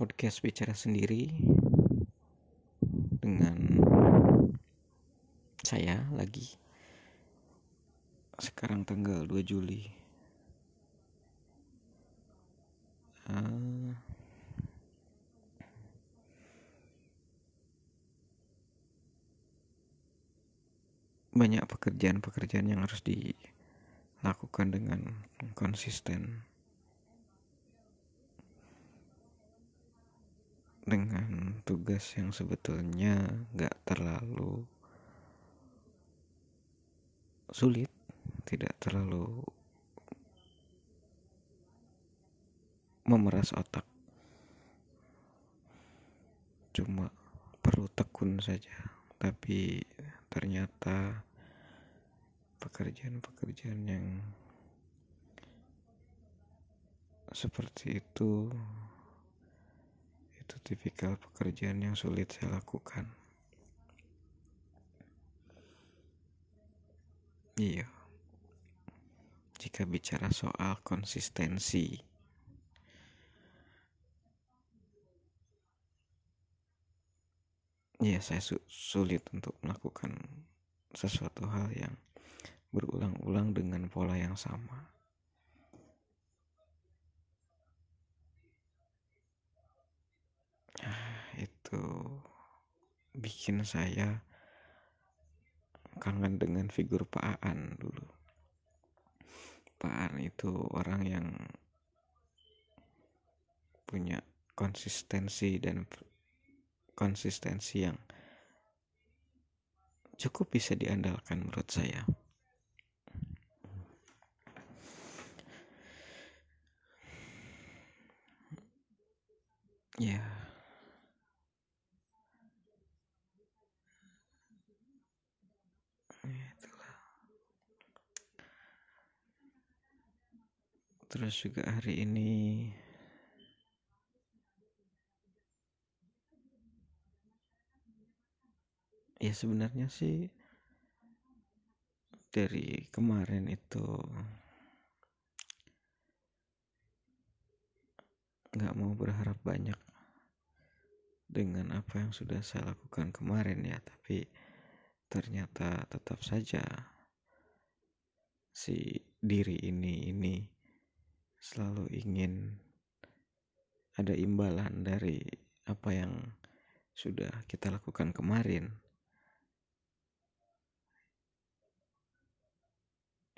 podcast bicara sendiri dengan saya lagi. Sekarang tanggal 2 Juli. Uh, banyak pekerjaan-pekerjaan yang harus dilakukan dengan konsisten dengan tugas yang sebetulnya gak terlalu sulit, tidak terlalu memeras otak. Cuma perlu tekun saja, tapi ternyata pekerjaan-pekerjaan yang seperti itu itu tipikal pekerjaan yang sulit saya lakukan. Iya. Jika bicara soal konsistensi, ya saya su sulit untuk melakukan sesuatu hal yang berulang-ulang dengan pola yang sama. Itu bikin saya kangen dengan figur Pak Aan dulu. Pak Aan itu orang yang punya konsistensi dan konsistensi yang cukup bisa diandalkan menurut saya. Ya. Terus juga hari ini. Ya sebenarnya sih dari kemarin itu nggak mau berharap banyak dengan apa yang sudah saya lakukan kemarin ya. Tapi ternyata tetap saja si diri ini ini selalu ingin ada imbalan dari apa yang sudah kita lakukan kemarin.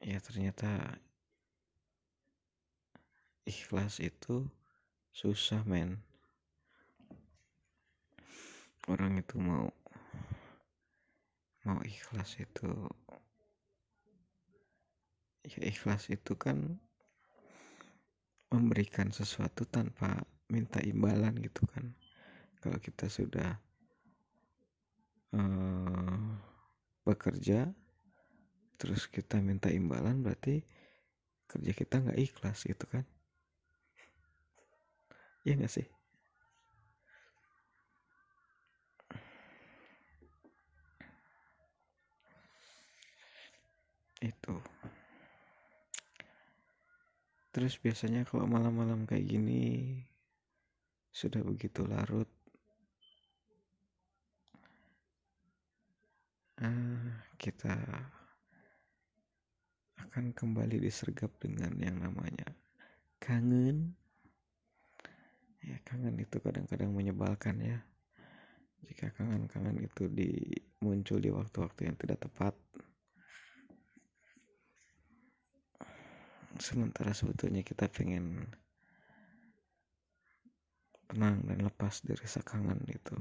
Ya ternyata ikhlas itu susah men. Orang itu mau mau ikhlas itu ya ikhlas itu kan memberikan sesuatu tanpa minta imbalan gitu kan. Kalau kita sudah uh, bekerja terus kita minta imbalan berarti kerja kita nggak ikhlas gitu kan? Ya nggak sih? Itu Terus biasanya kalau malam-malam kayak gini sudah begitu larut. Ah, kita akan kembali disergap dengan yang namanya kangen. Ya, kangen itu kadang-kadang menyebalkan ya. Jika kangen-kangen itu di muncul di waktu-waktu yang tidak tepat. Sementara sebetulnya kita pengen tenang dan lepas dari sekangan itu.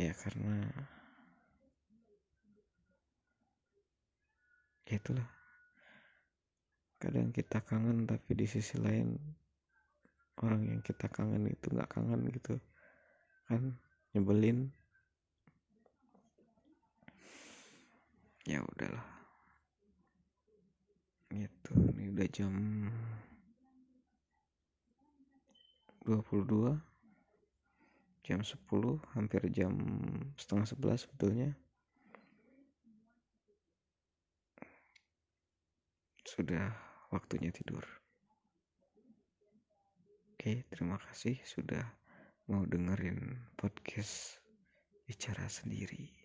Ya karena ya itulah. Kadang kita kangen tapi di sisi lain orang yang kita kangen itu nggak kangen gitu kan nyebelin ya udahlah gitu ini udah jam 22 jam 10 hampir jam setengah 11 sebetulnya sudah waktunya tidur. Oke, terima kasih sudah mau dengerin podcast bicara sendiri.